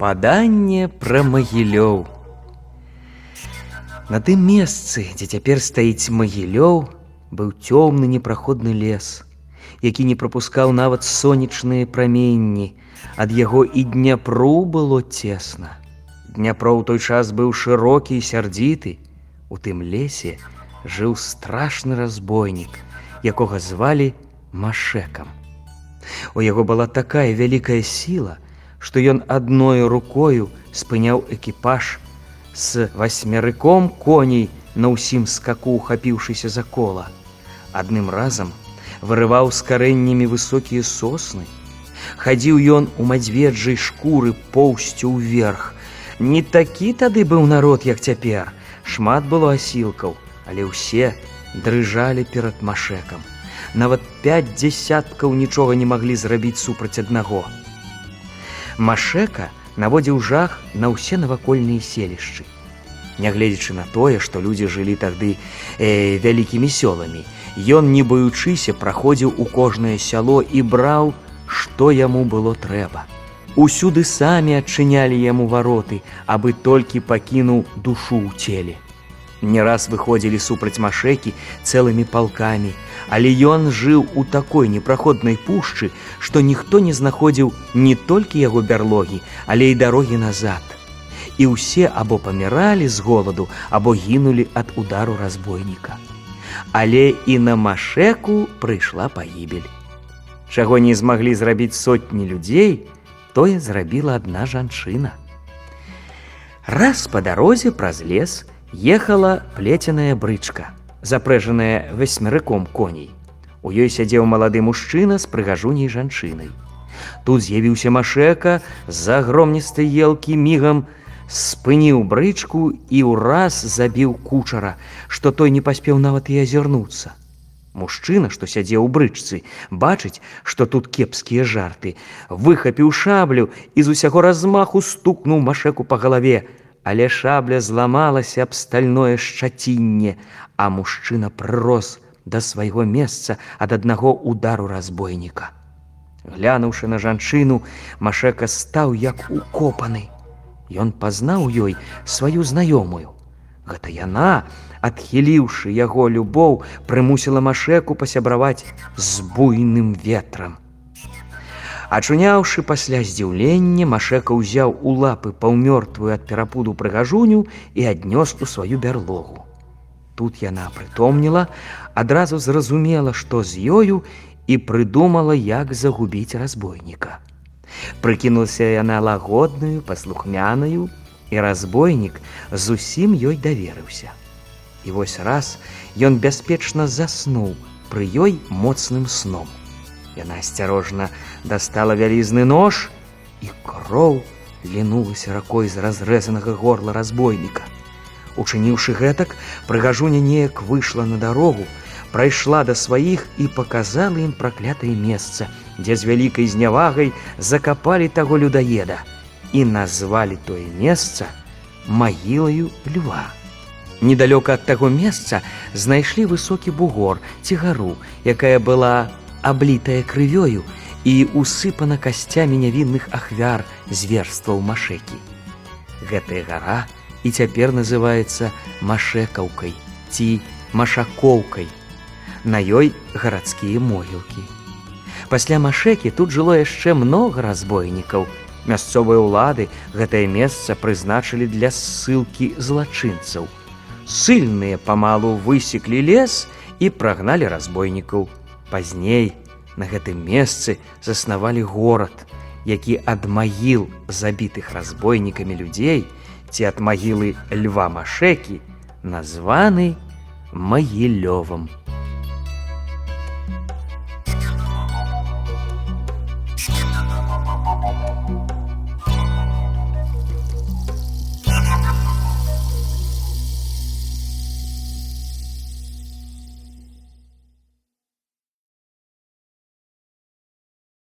Ападанне пра магілёў. На тым месцы, дзе цяпер стаіць магілёў, быў цёмны непраходны лес, які не прапускаў нават сонечныя праменні. Ад яго і дняпру было цесна. Дняпро ў той час быў шырокі і сярдзіты. У тым лесе жыў страшны разбойнік, якога звалі Машекам. У яго была такая вялікая сіла, што ён адною рукою спыняў экіпаж з васьмярыком коней на ўсім скаку, ухапіўшыся за кола. Адным разам вырываў з карэннямі высокія сосны. Хадзіў ён у мадзведжай шкуры поўсцю ўверх. Не такі тады быў народ, як цяпер. Шмат было асілкаў, але ўсе дрыжалі перад машекам. Нават пяць дзясяткаў нічога не маглі зрабіць супраць аднаго. Машека наводзіў жах на ўсе навакольныя селішчы. Нягледзячы на тое, што людзі жылі тады э, вялікімі сёламі, Ён, не баючыся, праходзіў у кожнае сяло і браў, што яму было трэба. Усюды самі адчынялі яму вароты, абы толькі пакінуў душу ў целе. Не раз выходзілі супраць машэкі цэлымі палкамі, але ён жыў у такой непраходнай пушчы, што ніхто не знаходзіў не толькі яго бярлогі, але і дарогі назад. І ўсе або паміралі з голаду, або гінулі ад удару разбойніка. Але і на машэку прыйшла пагібель. Чаго не змаглі зрабіць сотні людзей, тое зрабіла адна жанчына. Раз па дарозе праз лес ехала плеценая брычка, запрэжаная васьмярыком коней. У ёй сядзеў малады мужчына з прыгажуняй жанчынай. Тут з'явіўся машека з-за агромністай елкі мігам, спыніў брычку і ўраз забіў кучара, што той не паспеў нават і азірнуцца. Мужчына, што сядзеў у брычцы, бачыць, што тут кепскія жарты, выхапіў шаблю і з усяго размаху стукнуў машеку па галаве, але шабля зламалася аб стальное шчацінне, а мужчына прырос да свайго месца ад аднаго удару разбойніка. Глянуўшы на жанчыну, машека стаў як укопаны. Ён пазнаў ёй сваю знаёмую. Гэта яна, адхіліўшы яго любоў, прымусіла машеку пасябраваць з буйным ветрам. Ачуняўшы пасля здзіўлення, машека ўзяў у лапы паўмёртвую ад перапуду прыгажуню і аднёс у сваю бярлогу. Тут яна прытомніла, адразу зразумела, што з ёю і прыдумала, як загубіць разбойніка. Прыкінулася яна лагодную, паслухмяную, і разбойнік зусім ёй даверыўся. І вось раз ён бяспечна заснуў пры ёй моцным сном. Яна асцярожна дастала вялізны нож, і кроў лінулася ракой з разрэзанага горла разбойніка. Учыніўшы гэтак, прыгажуня неяк выйшла на дарогу, прайшла да сваіх і паказала ім праклятае месца, дзе з вялікай знявагай закапалі таго людаеда і назвалі тое месца магілаю льва. Недалёка ад таго месца знайшлі высокі бугор ці гару, якая была аблітая крывёю і усыпана касцямі нявінных ахвяр зверстваў машэкі. Гэтая гара і цяпер называецца машэкаўкай ці машакоўкай. На ёй гарадскія могілкі. Пасля машэкі тут жыло яшчэ многа разбойнікаў. Мясцовыя ўлады гэтае месца прызначылі для ссылкі злачынцаў. Сыльныя памалу высеклі лес і прагналі разбойнікаў. Пазней на гэтым месцы заснавалі горад, які ад магіл забітых разбойнікамі людзей ці ад магілы льва машэкі названы магілёвым.